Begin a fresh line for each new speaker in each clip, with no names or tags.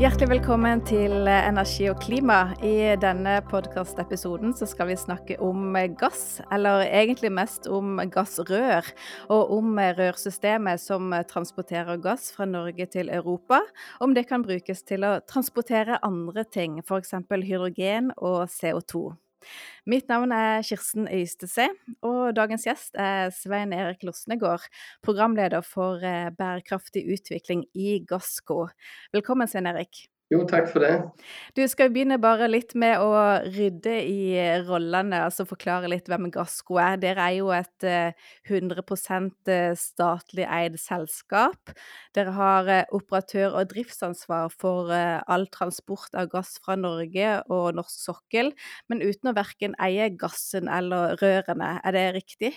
Hjertelig velkommen til Energi og klima. I denne podkastepisoden skal vi snakke om gass, eller egentlig mest om gassrør. Og om rørsystemet som transporterer gass fra Norge til Europa. Om det kan brukes til å transportere andre ting, f.eks. hydrogen og CO2. Mitt navn er Kirsten Øystese, og dagens gjest er Svein Erik Losnegård, programleder for eh, bærekraftig utvikling i Gassco. Velkommen, Svein Erik.
Jo, takk for det.
Du, skal begynne bare litt med å rydde i rollene, altså forklare litt hvem Gassco er. Dere er jo et 100 eh, eh, statlig eid selskap. Dere har eh, operatør- og driftsansvar for all transport av gass fra Norge og norsk sokkel, men uten å verken eie gassen eller rørene. Er det riktig?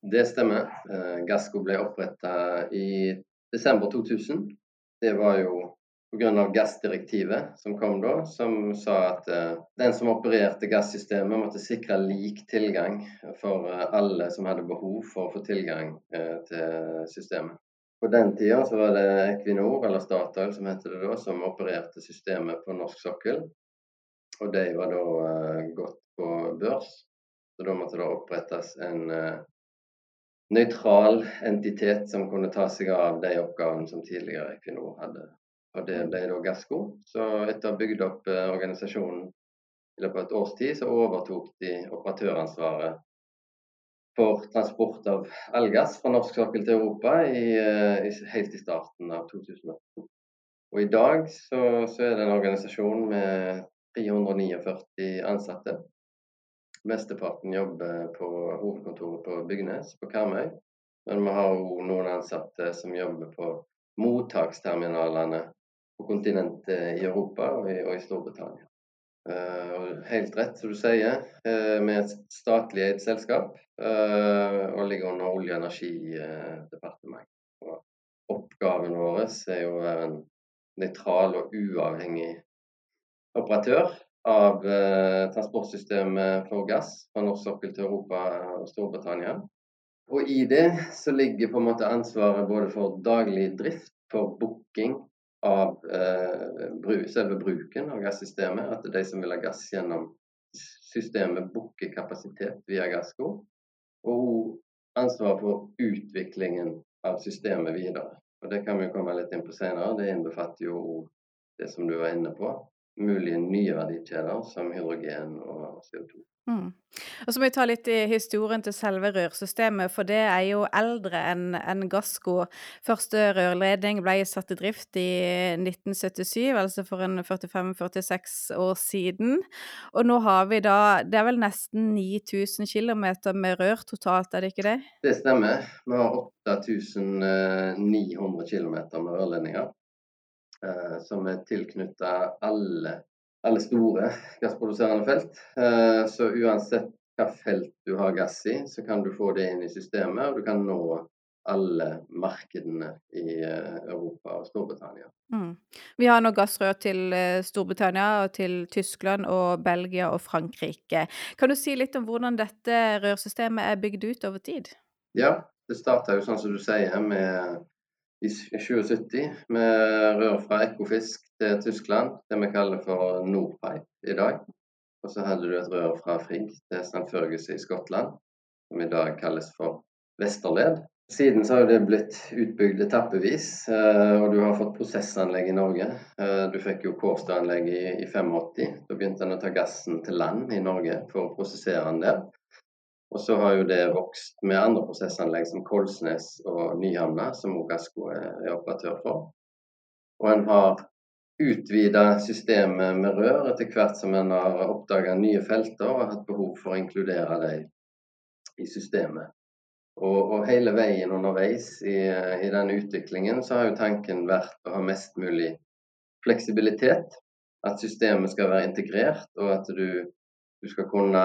Det stemmer. Gassco ble oppretta i desember 2000. Det var jo pga. gassdirektivet som kom da, som sa at uh, den som opererte gassystemet, måtte sikre lik tilgang for uh, alle som hadde behov for å få tilgang uh, til systemet. På den tida så var det Equinor, eller Statoil som heter det da, som opererte systemet på norsk sokkel. Og de var da gått på børs. Så da måtte det opprettes en nøytral entitet som kunne ta seg av de oppgavene som tidligere Equinor hadde og det ble da Gassco. Så etter å ha bygd opp eh, organisasjonen i løpet av et års tid, så overtok de operatøransvaret for transport av allgass fra norsk sokkel til Europa i, eh, i, helt i starten av 2002. Og i dag så, så er det en organisasjon med 349 ansatte. Mesteparten jobber på hovedkontoret på Bygnes på Karmøy. Men vi har òg noen ansatte som jobber på mottaksterminalene på kontinentet i Europa og i, og i Storbritannia. Uh, helt rett, som du sier, uh, med et statlig eid selskap uh, og ligger under Olje- og energidepartementet. Og oppgaven vår er jo å være en nøytral og uavhengig operatør av transportsystemet for gass fra norsk sokkel til Europa og Storbritannia. Og i det så ligger på en måte ansvaret både for daglig drift, for booking av eh, selve bruken av gassystemet. At de som vil ha gass gjennom systemet, booker kapasitet via Gassco. Og ansvar for utviklingen av systemet videre. Og Det kan vi komme litt inn på senere. Det innbefatter jo det som du var inne på. Mulige nye verdikjeder som hydrogen og CO2.
Mm. Og så må vi ta litt i historien til selve rørsystemet, for det er jo eldre enn en Gassco. Første rørledning ble satt i drift i 1977, altså for en 45-46 år siden. Og nå har vi da Det er vel nesten 9000 km med rør totalt, er det ikke det?
Det stemmer. Vi har 8900 km med rørledninger. Eh, som er tilknyttet alle alle store gassproduserende felt. Eh, så uansett hva felt du har gass i, så kan du få det inn i systemet, og du kan nå alle markedene i eh, Europa og Storbritannia. Mm.
Vi har nå gassrør til Storbritannia, og til Tyskland, og Belgia og Frankrike. Kan du si litt om hvordan dette rørsystemet er bygd ut over tid?
Ja, det starta jo sånn som du sier, med i 2070 med rør fra Ekofisk til Tyskland, det vi kaller for Nordpipe i dag. Og så hadde du et rør fra Frigg til St. Fergus i Skottland, som i dag kalles for Vesterled. Siden så har det blitt utbygd etappevis, eh, og du har fått prosessanlegg i Norge. Eh, du fikk jo Kårstø-anlegg i, i 85. Da begynte en å ta gassen til land i Norge for å prosessere den der. Og så har jo det vokst med andre prosessanlegg som Kolsnes og Nyhamna, som Gassco er operatør for. Og en har utvida systemet med rør etter hvert som en har oppdaga nye felter og hatt behov for å inkludere dem i systemet. Og, og, hele veien underveis i, i den utviklingen så har jo tanken vært å ha mest mulig fleksibilitet. At systemet skal være integrert, og at du, du skal kunne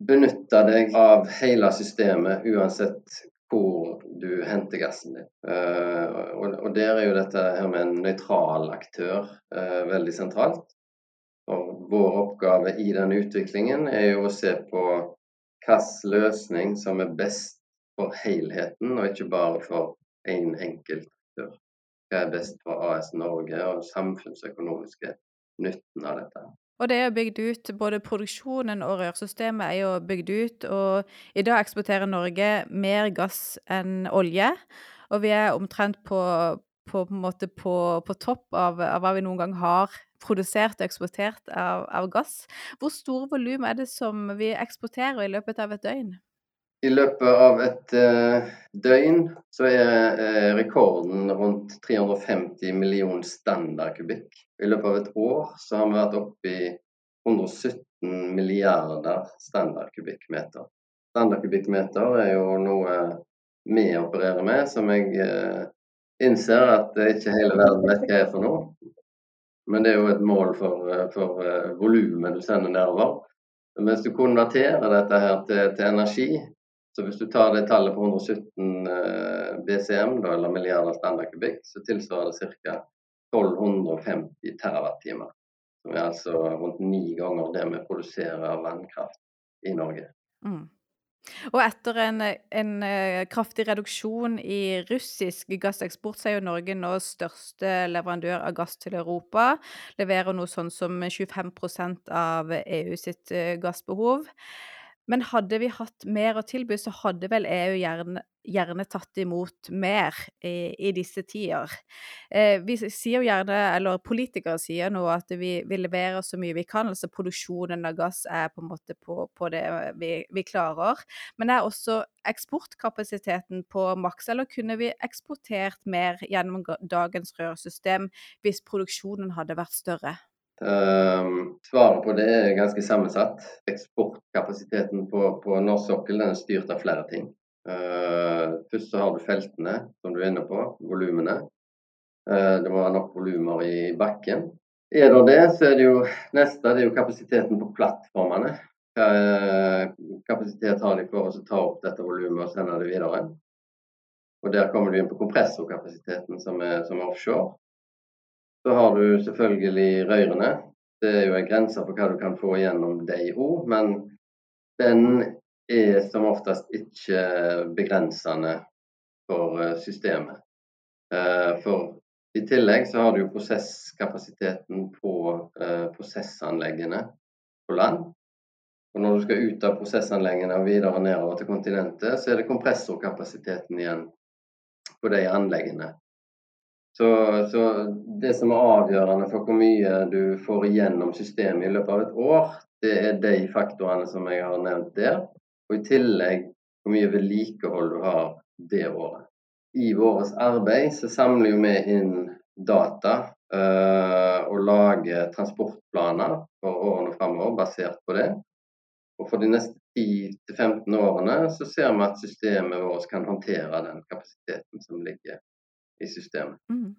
benytte deg av hele systemet uansett hvor du henter gassen din. Uh, og, der er jo dette her med en nøytral aktør uh, veldig sentralt. Og vår oppgave i den utviklingen er jo å se på hvilken løsning som er best for helheten, og ikke bare for én en enkelt aktør. hva er best for AS Norge og samfunnsøkonomiske nytten av dette.
Og det er bygd ut, både produksjonen og rørsystemet er jo bygd ut. Og i dag eksporterer Norge mer gass enn olje. Og vi er omtrent på, på, på, på, på topp av, av, hva vi noen gang har produsert og eksportert av, av gass. Hvor store volum er det som vi eksporterer i løpet av et døgn?
I løpet av et uh, døgn så er uh, rekorden rundt 350 millioner standardkubikk. I løpet av et år så har vi vært oppe i 117 milliarder standardkubikkmeter. Standardkubikkmeter er jo noe vi opererer med, som jeg uh, innser at ikke hele verden vet hva er for noe. Men det er jo et mål for, for volumet du sender nedover. Mens du konverterer dette her til, til energi, så hvis du tar det tallet på 117 eh, BCM, da, eller milliarder standardkubikk, så tilsvarer det ca. 1250 terawattimer. Som er altså rundt ni ganger det vi produserer av vannkraft i Norge. Mm.
Og etter en, en, eh, kraftig reduksjon i russisk gasseksport, så er jo Norge nå største leverandør av gass til Europa. Leverer noe sånn som 25% av EU sitt eh, gassbehov. Men hadde vi hatt mer å tilby, så hadde vel EU gjerne, gjerne tatt imot mer i, i disse tider. Eh, vi sier jo gjerne, eller politikere sier nå, at vi, vi, leverer så mye vi kan. Altså produksjonen av gass er på en måte på, på det vi, vi, klarer. Men er også eksportkapasiteten på maks, eller kunne vi eksportert mer gjennom dagens rørsystem hvis produksjonen hadde vært større?
Uh, svaret på det er ganske sammensatt. Eksportkapasiteten på, på norsk sokkel er styrt av flere ting. Uh, først så har du feltene, som du er inne på, volumene. Uh, det må være nok volumer i bakken. Er det det, så er det jo neste det er jo kapasiteten på plattformene. Hva kapasitet har de for å ta opp dette volumet og sende det videre? Og Der kommer du inn på kompressorkapasiteten som er, som er offshore. Så har du selvfølgelig røyrene. Det er jo en grense for hva du kan få gjennom de òg, men den er som oftest ikke begrensende for eh, systemet. Eh, for i tillegg så har du jo prosesskapasiteten på eh, prosessanleggene på land. Og når du skal ut av prosessanleggene og videre nedover til kontinentet, så er det kompressorkapasiteten igjen på de anleggene. Så, så, det som er avgjørende for hvor mye du får igjennom systemet i løpet av et år, det er de faktorene som jeg har nevnt der. Og i tillegg hvor mye vedlikehold du har det året. I vårt arbeid så samler vi inn data øh, og lager transportplaner for årene framover basert på det. Og for de neste 10-15 årene så ser vi at systemet vårt kan håndtere den kapasiteten som ligger i systemet. Mm.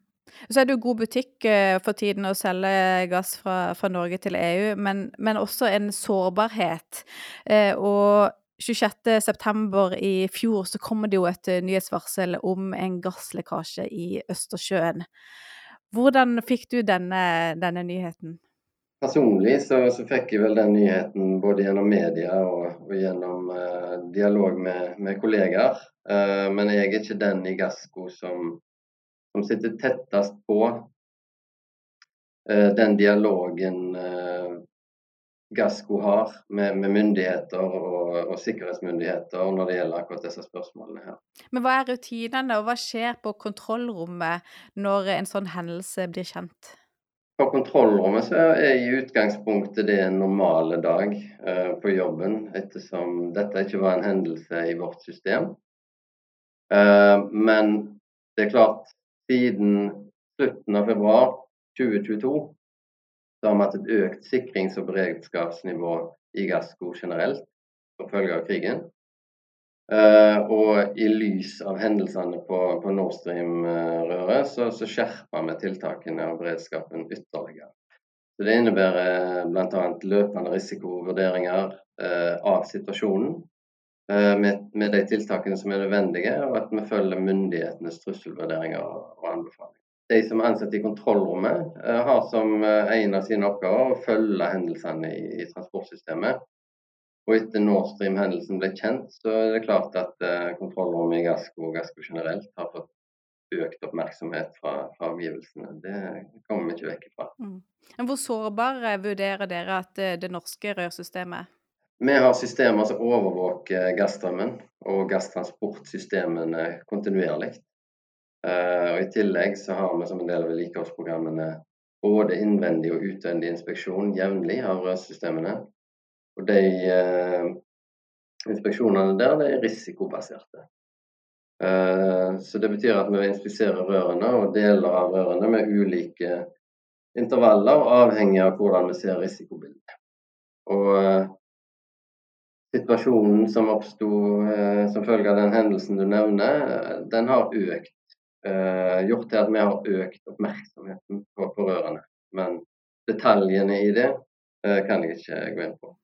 Så er det jo god butikk uh, for tiden å selge gass fra, fra Norge til EU, men, men også en sårbarhet. Eh, og 26.9. i fjor så kommer det jo et uh, nyhetsvarsel om en gasslekkasje i Østersjøen. Hvordan fikk du denne, denne nyheten?
Personlig så, så, fikk jeg vel den nyheten både gjennom media og, og gjennom dialog med, med kollegaer. men jeg er ikke den i Gassco som som sitter tettest på eh, den dialogen eh, Gassco har med, med myndigheter og, og, sikkerhetsmyndigheter når det gjelder akkurat disse spørsmålene her.
Men hva er rutinene, og hva skjer på kontrollrommet når en sånn hendelse blir kjent?
På kontrollrommet så er i utgangspunktet det en normale dag uh, på jobben, ettersom dette ikke var en hendelse i vårt system. Uh, men det er klart, siden slutten av februar 2022 så har vi hatt et økt sikrings- og beredskapsnivå i Gassco generelt som følge av krigen. Uh, og i lys av hendelsene på, på Nord Stream-røret, så, så skjerper vi tiltakene og beredskapen ytterligere. Så Det innebærer bl.a. løpende risikovurderinger uh, av situasjonen med, med, de tiltakene som er nødvendige, og at vi følger myndighetenes trusselvurderinger og anbefalinger. De som er ansatt i kontrollrommet, eh, har som eh, en av sine oppgaver å følge hendelsene i, i transportsystemet. Og etter Nord Stream-hendelsen ble kjent, så er det klart at kontrollrommet i Gassco og Gassco generelt har fått økt oppmerksomhet fra, fra omgivelsene. Det kommer vi ikke vekk fra.
Mm. Hvor sårbare vurderer dere at det, norske rørsystemet?
Vi har systemer som overvåker gasstrømmen og gasstransportsystemene kontinuerlig. Uh, og I tillegg så har vi som en del av vedlikeholdsprogrammene både innvendig og utvendig inspeksjon jevnlig av rørsystemene. Og de eh, inspeksjonene der de er risikobaserte. Eh, så det betyr at vi inspiserer rørene og deler av rørene med ulike intervaller, avhengig av hvordan vi ser risikobildet. Og situasjonen som oppsto eh, som følge av den hendelsen du nevner, den har økt. Eh, gjort til at vi har økt oppmerksomheten på, pårørende. Men detaljene i det eh, kan jeg ikke gå inn på.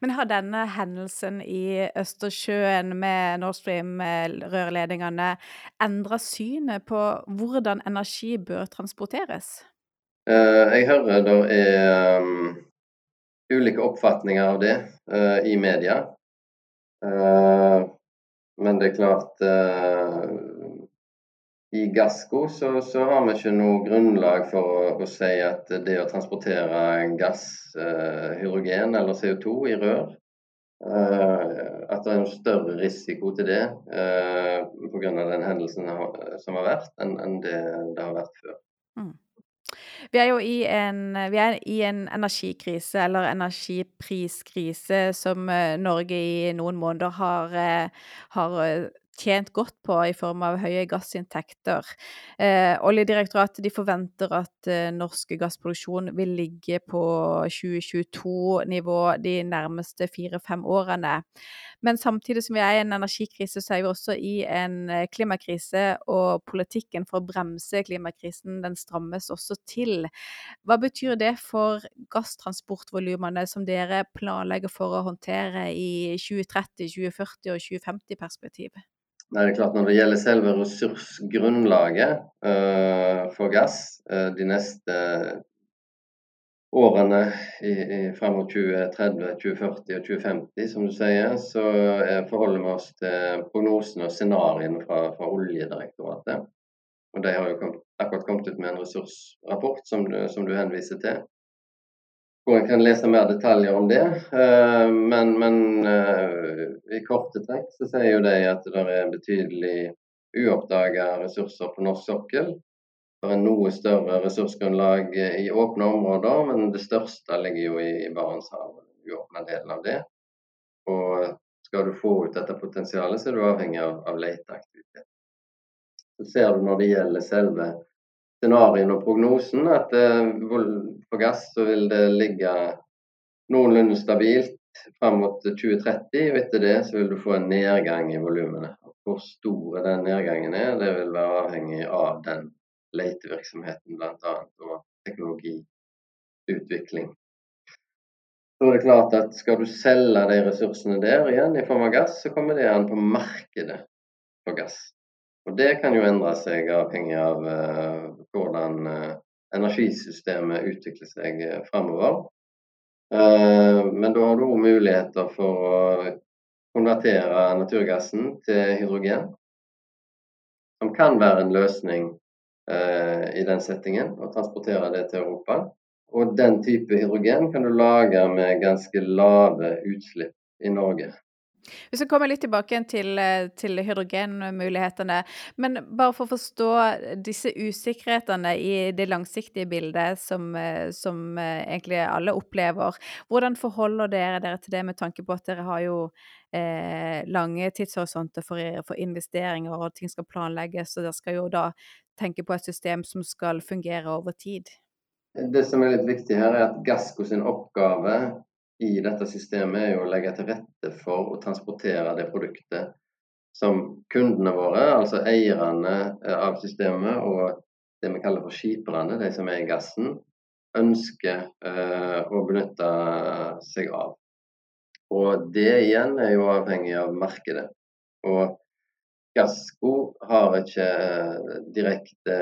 Men har denne hendelsen i Østersjøen med Nord Stream-rørledningene endra synet på hvordan energi bør transporteres?
Uh, jeg hører det er um, ulike oppfatninger av det uh, i media. Uh, men det er klart eh, I Gassco så, så, har vi ikke noe grunnlag for å, å, si at det å transportere gass, hydrogen eller CO2 i rør at det er en større risiko til det uh, pga. den hendelsen som har vært, enn det det har vært før. Mm.
Vi er jo i en, er i en energikrise, eller energipriskrise, som eh, Norge i noen måneder har, eh, har eh, tjent godt på i form av høye gassinntekter. Eh, Oljedirektoratet forventer at eh, norsk gassproduksjon vil ligge på 2022-nivå de nærmeste fire-fem årene. Men samtidig som vi er i en energikrise, så er vi også i en eh, klimakrise, og politikken for å bremse klimakrisen den strammes også til. Hva betyr det for gasstransportvolumene som dere planlegger for å håndtere i 2030, 2040 og 2050-perspektiv?
Nei, det er klart Når det gjelder selve ressursgrunnlaget uh, for gass uh, de neste årene i, i, frem mot 2030, 2040 og 2050, som du sier, så forholder vi oss til prognosene og scenarioene fra, fra, Oljedirektoratet. Og De har jo kommet, akkurat kommet ut med en ressursrapport som du, som du henviser til hvor en kan lese mer detaljer om det. Eh, men, men eh, i korte trekk så sier jo de at det er betydelig uoppdaga ressurser på norsk sokkel. Er noe større ressursgrunnlag i åpne områder, men det største ligger jo i Barentshavet, uåpna delen av det. Og skal du få ut dette potensialet, så er du avhengig av, av leteaktivitet. Så ser du når det gjelder selve scenarioen og prognosen at eh, på gass så vil det ligge noenlunde stabilt fram mot 2030. og Etter det så vil du få en nedgang i volumene. Hvor stor den nedgangen er, det vil være avhengig av den letevirksomheten bl.a. og teknologiutvikling. Så er det klart at Skal du selge de ressursene der igjen i form av gass, så kommer det an på markedet for gass. Og Det kan jo endre seg avhengig av uh, hvordan uh, energisystemet utvikler seg uh, fremover. Men da har du òg muligheter for å konvertere naturgassen til hydrogen. Som kan være en løsning i den settingen, og transportere det til Europa. Og den type hydrogen kan du lage med ganske lave utslipp i Norge.
Hvis Vi kommer litt tilbake til, eh, til hydrogenmulighetene. Men bare for å forstå disse usikkerhetene i det langsiktige bildet som, eh, som eh, egentlig alle opplever. Hvordan forholder dere dere til det med tanke på at dere har jo eh, lange tidshorisonter for, for, investeringer og ting skal planlegges, og dere skal jo da tenke på et system som skal fungere over tid?
Det som er litt viktig her, er at Gassco sin oppgave i dette systemet er jo å legge til rette for å transportere det produktet som kundene våre, altså eierne eh, av systemet og det vi kaller for skiperne, de som er i gassen, ønsker uh, å benytte seg av. Og det igjen er jo avhengig av markedet. Og Gassco har ikke uh, direkte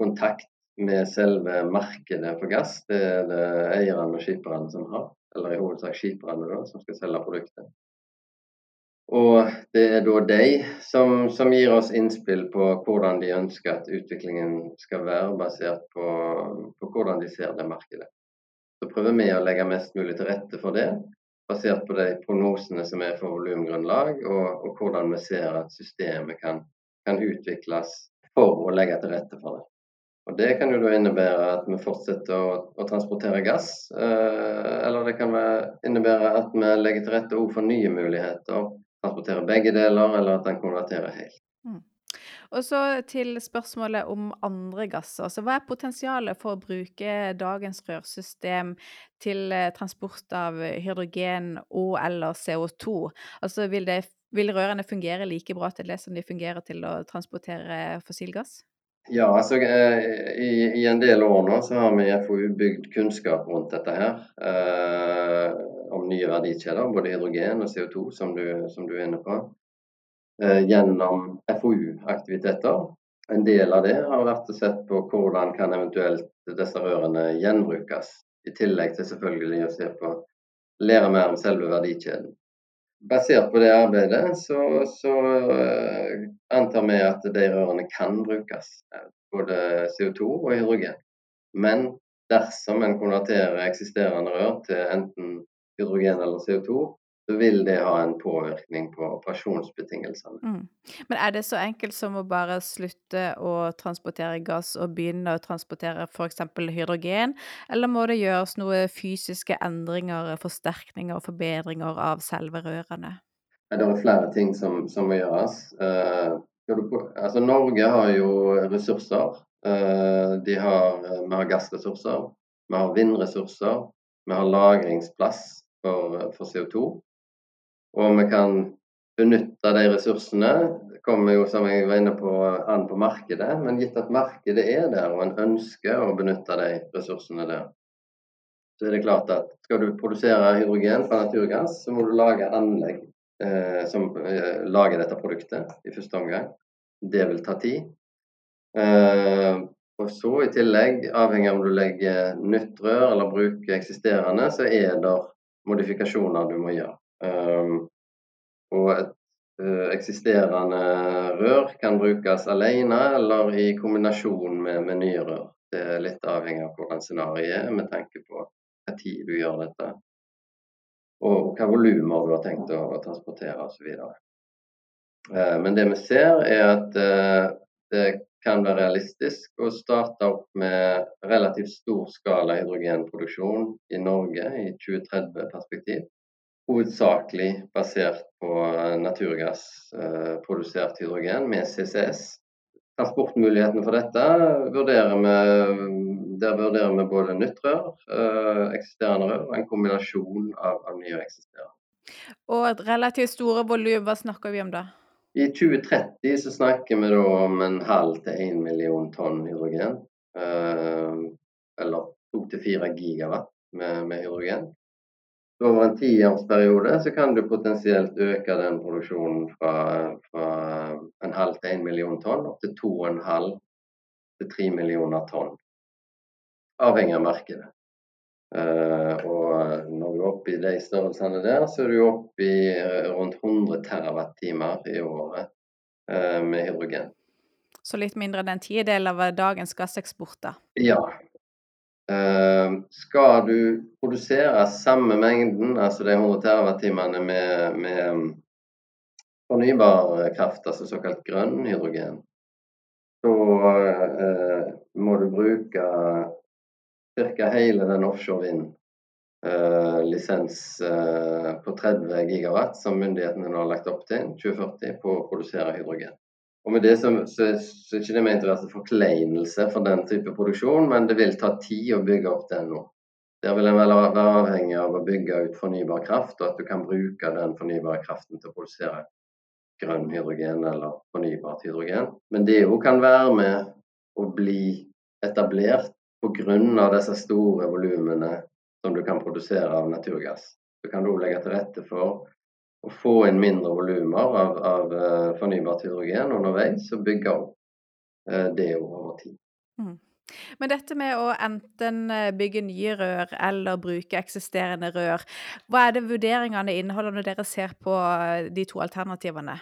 kontakt med selve markedet for gass. Det er det eierne og skiperne som har eller i hovedsak skiperne da, som skal selge produktet. Og det er da de som, som, gir oss innspill på hvordan de ønsker at utviklingen skal være, basert på, på hvordan de ser det markedet. Så prøver vi å legge mest mulig til rette for det, basert på de prognosene som er for volumgrunnlag, og, og, hvordan vi ser at systemet kan, kan, utvikles for å legge til rette for det. Og Det kan jo da innebære at vi fortsetter å, å transportere gass, eh, eller det kan innebære at vi legger til rette for nye muligheter transportere begge deler, eller at den konverterer helt. Mm.
Og så til spørsmålet om andre gasser. Så hva er potensialet for å bruke dagens rørsystem til eh, transport av hydrogen og eller CO2? Altså vil, det, vil rørene fungere like bra til det som de fungerer til å transportere fossilgass?
Ja, altså eh, i, i, en del år nå så har vi FoU bygd kunnskap rundt dette her. Eh, om nye verdikjeder, både hydrogen og CO2, som du, som du er inne på, eh, gjennom FoU-aktiviteter. En del av det har vært å se på hvordan kan eventuelt disse rørene gjenbrukes, i tillegg til selvfølgelig å se på lære mer om selve verdikjeden. Basert på det arbeidet så, så uh, antar vi at de rørene kan brukes, eh, både CO2 og hydrogen. Men dersom en konverterer eksisterende rør til enten hydrogen eller CO2, så vil det ha en påvirkning på operasjonsbetingelsene. Mm.
Men er det så enkelt som å bare slutte å transportere gass og begynne å transportere f.eks. hydrogen, eller må det gjøres noen fysiske endringer, forsterkninger og forbedringer av selve rørene?
Det er flere ting som, som må gjøres. Uh, altså Norge har jo ressurser. Uh, de har, vi har gassressurser, vi har vindressurser, vi har lagringsplass for, for CO2. Og vi kan benytte de ressursene. Det kommer jo, som jeg var inne på, an på markedet. Men gitt at markedet er der, og en ønsker å benytte de ressursene der, så er det klart at skal du produsere hydrogen fra naturgass, så må du lage anlegg eh, som eh, lager dette produktet i første omgang. Det vil ta tid. Eh, og så i tillegg, avhengig av om du legger nytt rør eller bruker eksisterende, så er det modifikasjoner du må gjøre. Um, og et uh, eksisterende rør kan brukes alene eller i kombinasjon med, med nye rør. Det er litt avhengig av hvordan scenarioet er med tanke på hva tid du gjør dette. Og hva volumer du har tenkt å, å transportere osv. Uh, men det vi ser, er at uh, det kan være realistisk å starte opp med relativt stor skala hydrogenproduksjon i Norge i 2030-perspektiv. Hovedsakelig basert på naturgassprodusert hydrogen med CCS. Transportmulighetene for dette vurderer vi, der vurderer vi både nytt rør, eh, eksisterende rør og en kombinasjon av, av nye og eksisterende.
Og et relativt store volum, hva snakker vi om da?
I 2030 så snakker vi da om en halv til én million tonn hydrogen. Eh, eller to til fire gigawatt med, med, hydrogen. Over en tiårsperiode så kan du potensielt øke den produksjonen fra, fra en halv til en million tonn opp til to og en halv til tre millioner tonn. Avhengig av markedet. Uh, og når du er oppe i de størrelsene der, så er du oppe i uh, rundt 100 TWh i året uh, med hydrogen.
Så litt mindre enn en tiendedel av dagens gasseksport, da?
Ja. Skal du produsere samme mengden, altså de 100 TWh med, med fornybar kraft, altså såkalt grønn hydrogen, så må du bruke ca. hele den offshore vind-lisens eh, eh, på 30 gigawatt som myndighetene nå har lagt opp til 2040 på å produsere hydrogen. Og med det så, så, så er ikke det ment å være forkleinelse for den type produksjon, men det vil ta tid å bygge opp den nå. Der vil en vel være avhengig av å bygge ut fornybar kraft, og at du kan bruke den fornybare kraften til å produsere grønn hydrogen eller fornybart hydrogen. Men det òg kan være med å bli etablert pga. disse store volumene som du kan produsere av naturgass. Så kan du legge til rette for å få inn mindre volumer av, av uh, fornybart hydrogen underveis og bygge opp uh, det over tid. Mm.
Men dette med å enten eh, bygge nye rør eller bruke eksisterende rør, hva er det vurderingene inneholder når dere ser på eh, de to alternativene?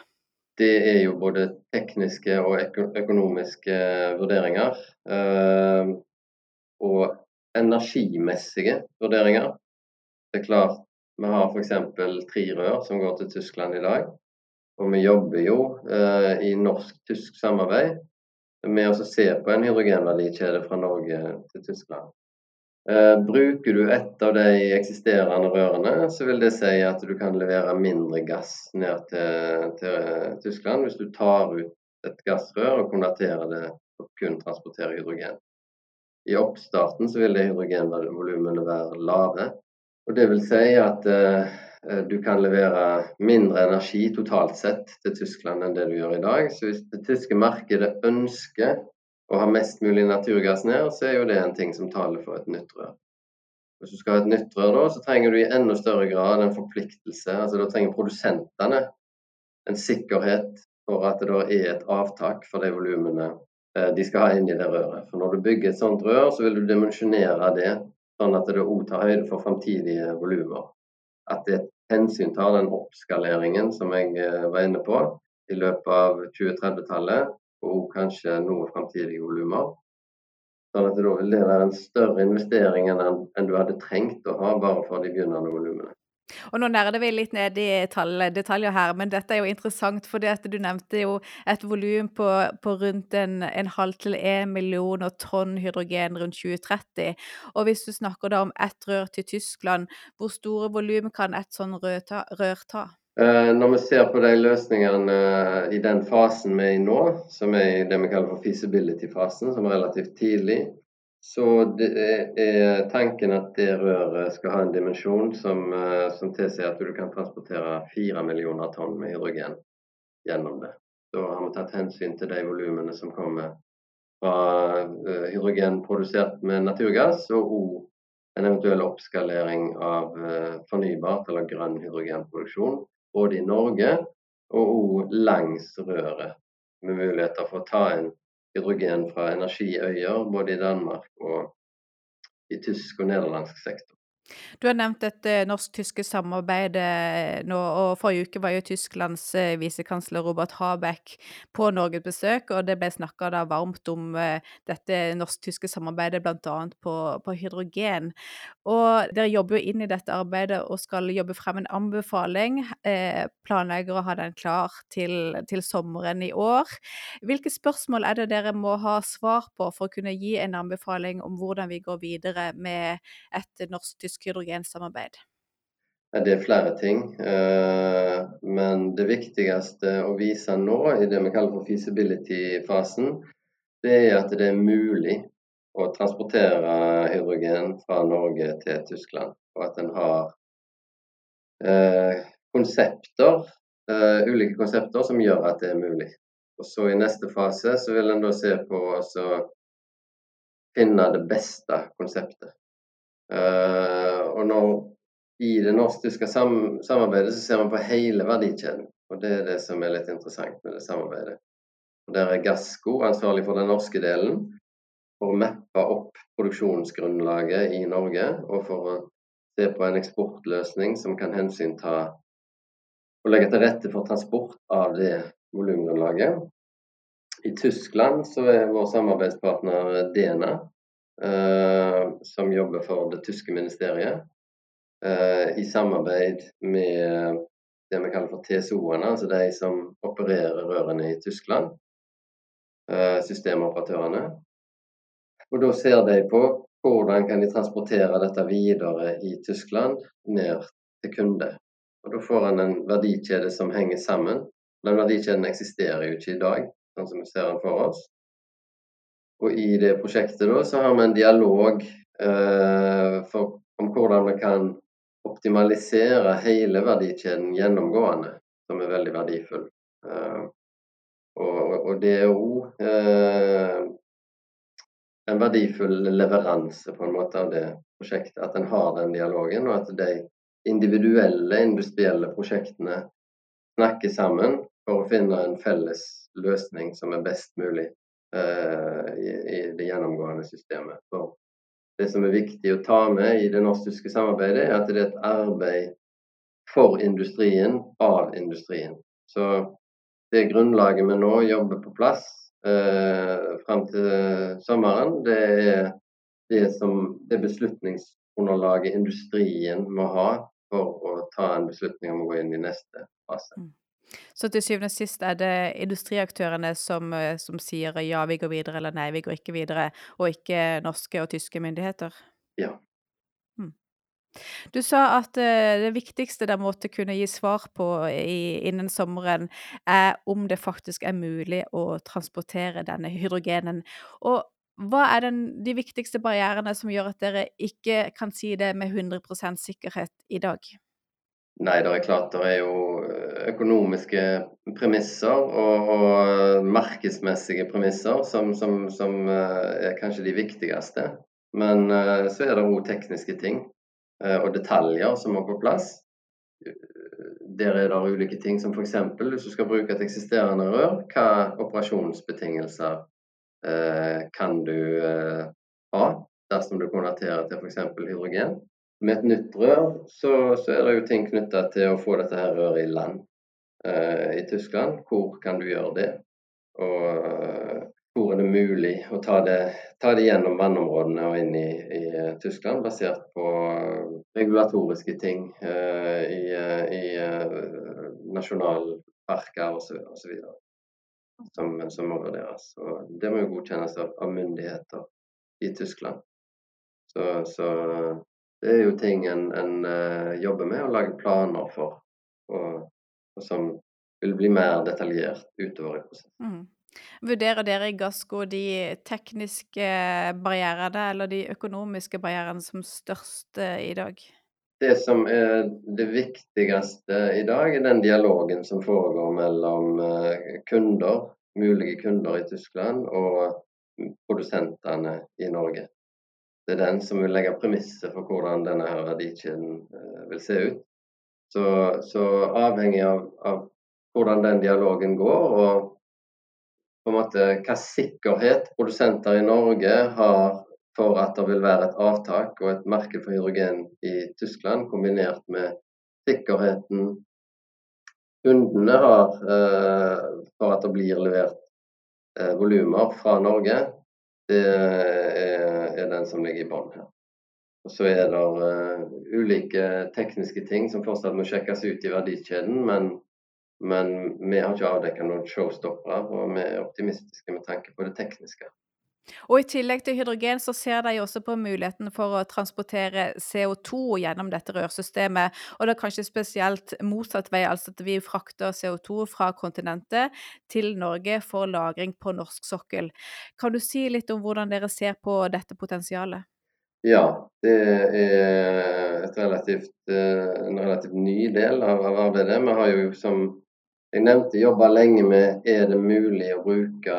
Det er jo både tekniske og økonomiske vurderinger. Eh, og energimessige vurderinger. Det er klart, vi har f.eks. tre rør som går til Tyskland i dag. Og vi jobber jo i norsk-tysk samarbeid med å se på en hydrogenverdikjede fra Norge til Tyskland. Eh, bruker du et av de eksisterende rørene, så vil det si at du kan levere mindre gass ned til, til Tyskland hvis du tar ut et gassrør og konverterer det og kun transporterer hydrogen. I oppstarten så vil det hydrogenvolumene være lave. Og Det vil si at eh, Eh, du kan levere mindre energi totalt sett til Tyskland enn det du gjør i dag. Så hvis det tyske markedet ønsker å ha mest mulig naturgass ned, så er jo det en ting som taler for et nytt rør. Hvis du skal ha et nytt rør, da, så trenger du i enda større grad en forpliktelse. altså Da trenger produsentene en sikkerhet for at det da er et avtak for de volumene eh, de skal ha inn i det røret. For Når du bygger et sånt rør, så vil du dimensjonere det sånn at det òg tar høyde for framtidige volumer at det hensyntar den oppskaleringen som jeg eh, var inne på i løpet av 2030-tallet, og kanskje noen framtidige volumer. Sånn at da vil det være en større investering enn du hadde trengt å ha bare for de begynnende volumene.
Og nå nerder vi litt ned i detaljer her, men dette er jo interessant, for du nevnte jo et volum på, på, rundt en, en halv til en million tonn hydrogen rundt 2030. Og hvis du snakker da om ett rør til Tyskland, hvor store volum kan et sånn rør? Rør ta?
Eh, når vi ser på de løsningene eh, i den fasen vi er i nå, som er i det vi kaller for feasibility-fasen, som er relativt tidlig, så det er tanken at det røret skal ha en dimensjon som, eh, som tilsier at du kan transportere fire millioner tonn med hydrogen gjennom det. Da har vi tatt hensyn til de volumene som kommer fra eh, hydrogen produsert med naturgass, og òg en eventuell oppskalering av eh, fornybart eller grønn hydrogenproduksjon. Både i Norge og òg langs røret, med muligheter for å ta inn hydrogen fra energiøyer både i Danmark og i tysk og nederlandsk sektor.
Du har nevnt dette norsk-tyske samarbeidet nå, og forrige uke var jo Tysklands eh, visekansler Robert Habeck på norgesbesøk, og det ble snakka varmt om eh, dette norsk-tyske samarbeidet, bl.a. På, på hydrogen. Og dere jobber jo inn i dette arbeidet og skal jobbe frem en anbefaling. Eh, planlegger å ha den klar til, til sommeren i år. Hvilke spørsmål er det dere må ha svar på for å kunne gi en anbefaling om hvordan vi går videre med et norsk-tysk nordisk hydrogensamarbeid?
Det er flere ting. Eh, men det viktigste å vise nå i det vi kaller for feasibility-fasen, det er at det er mulig å transportere hydrogen fra Norge til Tyskland. Og at en har eh, konsepter, eh, ulike konsepter som gjør at det er mulig. Og så I neste fase så vil en da se på å finne det beste konseptet. Uh, og nå, I det norsk-tyske sam samarbeidet så ser man på hele verdikjeden. og Det er det som er litt interessant med det samarbeidet. Og Der er Gassco ansvarlig for den norske delen, for å mappe opp produksjonsgrunnlaget i Norge. Og for å se på en eksportløsning som kan hensynta og legge til rette for transport av det volumgrunnlaget. I Tyskland så er vår samarbeidspartner Dena, Eh, som jobber for det tyske ministeriet, eh, i samarbeid med det vi kaller for TSO-ene, altså de som opererer rørene i Tyskland, eh, systemoperatørene. Og Da ser de på hvordan kan de transportere dette videre i Tyskland ned til kunde. Og Da får en en verdikjede som henger sammen. Den verdikjeden eksisterer jo ikke i dag, sånn som vi ser den for oss. Og i det prosjektet da, så har vi en dialog eh, for, om hvordan vi kan optimalisere hele verdikjeden gjennomgående, som er veldig verdifull. Eh, og, og, det er òg eh, en verdifull leveranse på en måte av det prosjektet. At en har den dialogen, og at de individuelle industrielle prosjektene snakker sammen for å finne en felles løsning som er best mulig uh, i, i, det gjennomgående systemet. For det som er viktig å ta med i det norsk-tyske samarbeidet, er at det er et arbeid for industrien av industrien. Så det grunnlaget vi nå jobber på plass uh, fram til sommeren, det er det, som, det beslutningsunderlaget industrien må ha for å ta en beslutning om å gå inn i neste fase.
Så til syvende og sist er det industriaktørene som, eh, som, sier ja, vi går videre, eller nei, vi går ikke videre, og ikke norske og tyske myndigheter?
Ja.
Hmm. Du sa at uh, det viktigste dere måtte kunne gi svar på i, innen sommeren, er om det faktisk er mulig å transportere denne hydrogenen. Og hva er den, de viktigste barrierene som gjør at dere ikke kan si det med 100 sikkerhet i dag?
Nei, det er klart det er jo eh, økonomiske premisser og, og markedsmessige premisser som, som, som, eh, er kanskje de viktigste. Men eh, så er det òg tekniske ting og detaljer som må på plass. Der er det ulike ting som f.eks. hvis du skal bruke et eksisterende rør, hva operasjonsbetingelser Eh, kan du eh, ha dersom du konverterer til f.eks. hydrogen. Med et nytt rør så, så, er det jo ting knytta til å få dette her røret i land eh, i Tyskland. Hvor kan du gjøre det? Og eh, hvor er det mulig å ta det, ta det gjennom vannområdene og inn i, i Tyskland, basert på regulatoriske ting uh, i, i nasjonalparker osv som, som, må vurderes. Og det må jo godkjennes av, av myndigheter i Tyskland. Så, så, det er jo ting en, en uh, jobber med å lage planer for, og, og, som vil bli mer detaljert utover i prosessen. Mm.
Vurderer dere i Gassco de tekniske barrierene eller de økonomiske barrierene som største i dag?
det som er det viktigste i dag, er den dialogen som foregår mellom eh, kunder, mulige kunder i Tyskland, og produsentene i Norge. Det er den som vil legge premisset for hvordan denne verdikjeden eh, vil se ut. Så, så avhengig av, av, hvordan den dialogen går, og på en måte hva sikkerhet produsenter i Norge har for at det vil være et avtak og et marked for hydrogen i Tyskland, kombinert med sikkerheten kundene har eh, for at det blir levert eh, volumer fra Norge, det er, er, den som ligger i bånn her. Og Så er det uh, ulike tekniske ting som fortsatt må sjekkes ut i verdikjeden, men, men vi har ikke avdekket noen showstoppere, og vi er optimistiske med tanke på det tekniske.
Og I tillegg til hydrogen så ser de også på muligheten for å transportere CO2 gjennom dette rørsystemet. Og det er kanskje spesielt motsatt vei, altså at vi frakter CO2 fra kontinentet til Norge for lagring på norsk sokkel. Kan du si litt om hvordan dere ser på dette potensialet?
Ja, det er relativt, eh, en relativt ny del av, arbeidet. Vi har jo, som jeg nevnte, jobba lenge med er det mulig å bruke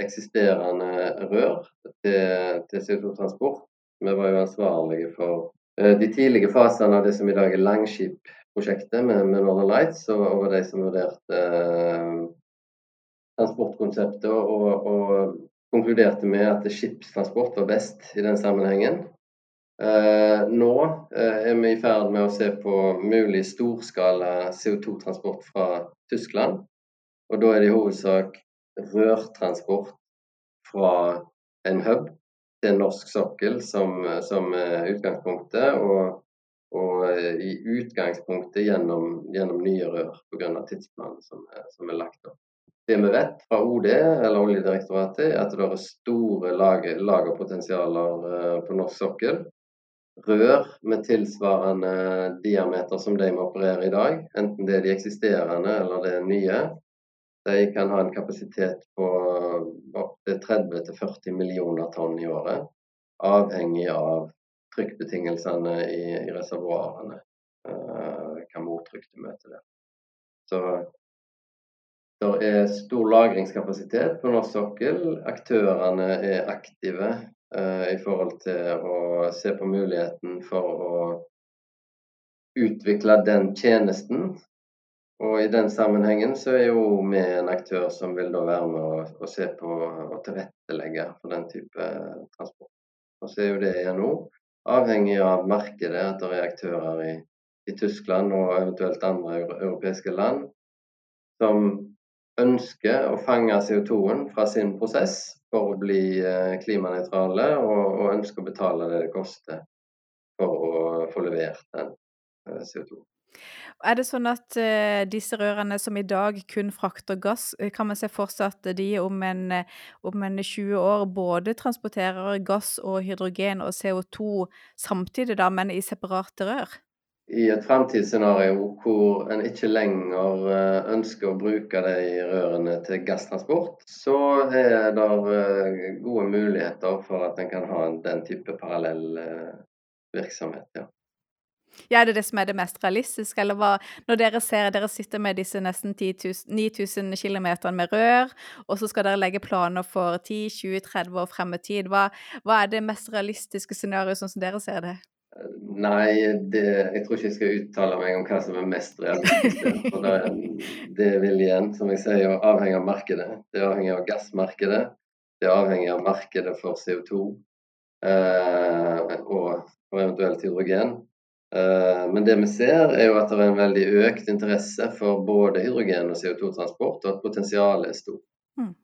eksisterende rør til, til CO2-transport. Vi var jo ansvarlige for uh, de tidlige fasene av det som i dag er Langskip-prosjektet med, med, Northern Lights, og, og de som vurderte eh, transportkonseptet og, og, konkluderte med at skipstransport var best i den sammenhengen. Uh, nå er vi i ferd med å se på mulig storskala CO2-transport fra Tyskland. Og da er det i hovedsak rørtransport fra en hub til en norsk sokkel som, som utgangspunktet, og, og, i utgangspunktet gjennom, gjennom nye rør pga. tidsplanen som, som, er lagt opp. Det vi vet fra OD, eller Oljedirektoratet, er at det er store lager, lagerpotensialer eh, på norsk sokkel. Rør med tilsvarende diameter som de vi opererer i dag, enten det er de eksisterende eller det er nye, de kan ha en kapasitet på opptil 30-40 millioner tonn i året, avhengig av trykkbetingelsene i, i reservoarene. Uh, hva mottrykk du møter der. Så det er stor lagringskapasitet på norsk sokkel. Aktørene er aktive i forhold til å se på muligheten for å utvikle den tjenesten Og i den sammenhengen så er jo vi en aktør som vil da være med å, å se på og tilrettelegge for den type transport. Og så er jo det nå avhengig av markedet, at det er aktører i, i Tyskland og eventuelt andre europeiske land som ønsker å fange CO2-en fra sin prosess for å bli eh, klimanøytrale, og, ønsker å betale det det koster for å få levert den eh, CO2.
Er det sånn at uh, disse rørene som i dag kun frakter gass, kan man se for seg at de om en, om en 20 år både transporterer gass og hydrogen og CO2 samtidig, da, men i separate rør?
I et fremtidsscenario hvor en ikke lenger eh, ønsker å bruke de rørene til gasstransport, så er det eh, gode muligheter for at en kan ha den type parallell eh, virksomhet. ja.
Ja, Er det det som er det mest realistiske, eller hva Når dere ser dere sitter med disse nesten 9000 km med rør, og så skal dere legge planer for 10-20-30 år frem i tid, hva, hva, er det mest realistiske scenarioet sånn som dere ser det?
Nei, det, jeg tror ikke jeg skal uttale meg om hva som er mest realistisk. For det, det vil igjen, som jeg sier, avhenge av markedet. Det avhenger av gassmarkedet. Det avhenger av markedet for CO2 eh, og for eventuelt hydrogen. Eh, men det vi ser, er jo at det er en veldig økt interesse for både hydrogen og CO2-transport, og at potensialet er stort. Mm.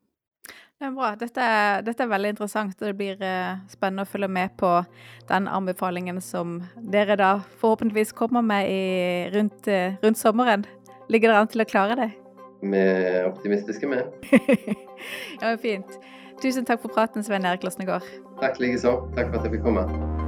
Det er bra. Dette er, dette er, veldig interessant, og det blir eh, spennende å følge med på den anbefalingen som dere da forhåpentligvis kommer med i, rundt, eh, rundt, sommeren. Ligger dere an til å klare det?
Vi er optimistiske, vi.
ja, fint. Tusen takk for praten, Svein Erik Losnegård.
Takk likeså. Takk for at jeg fikk komme.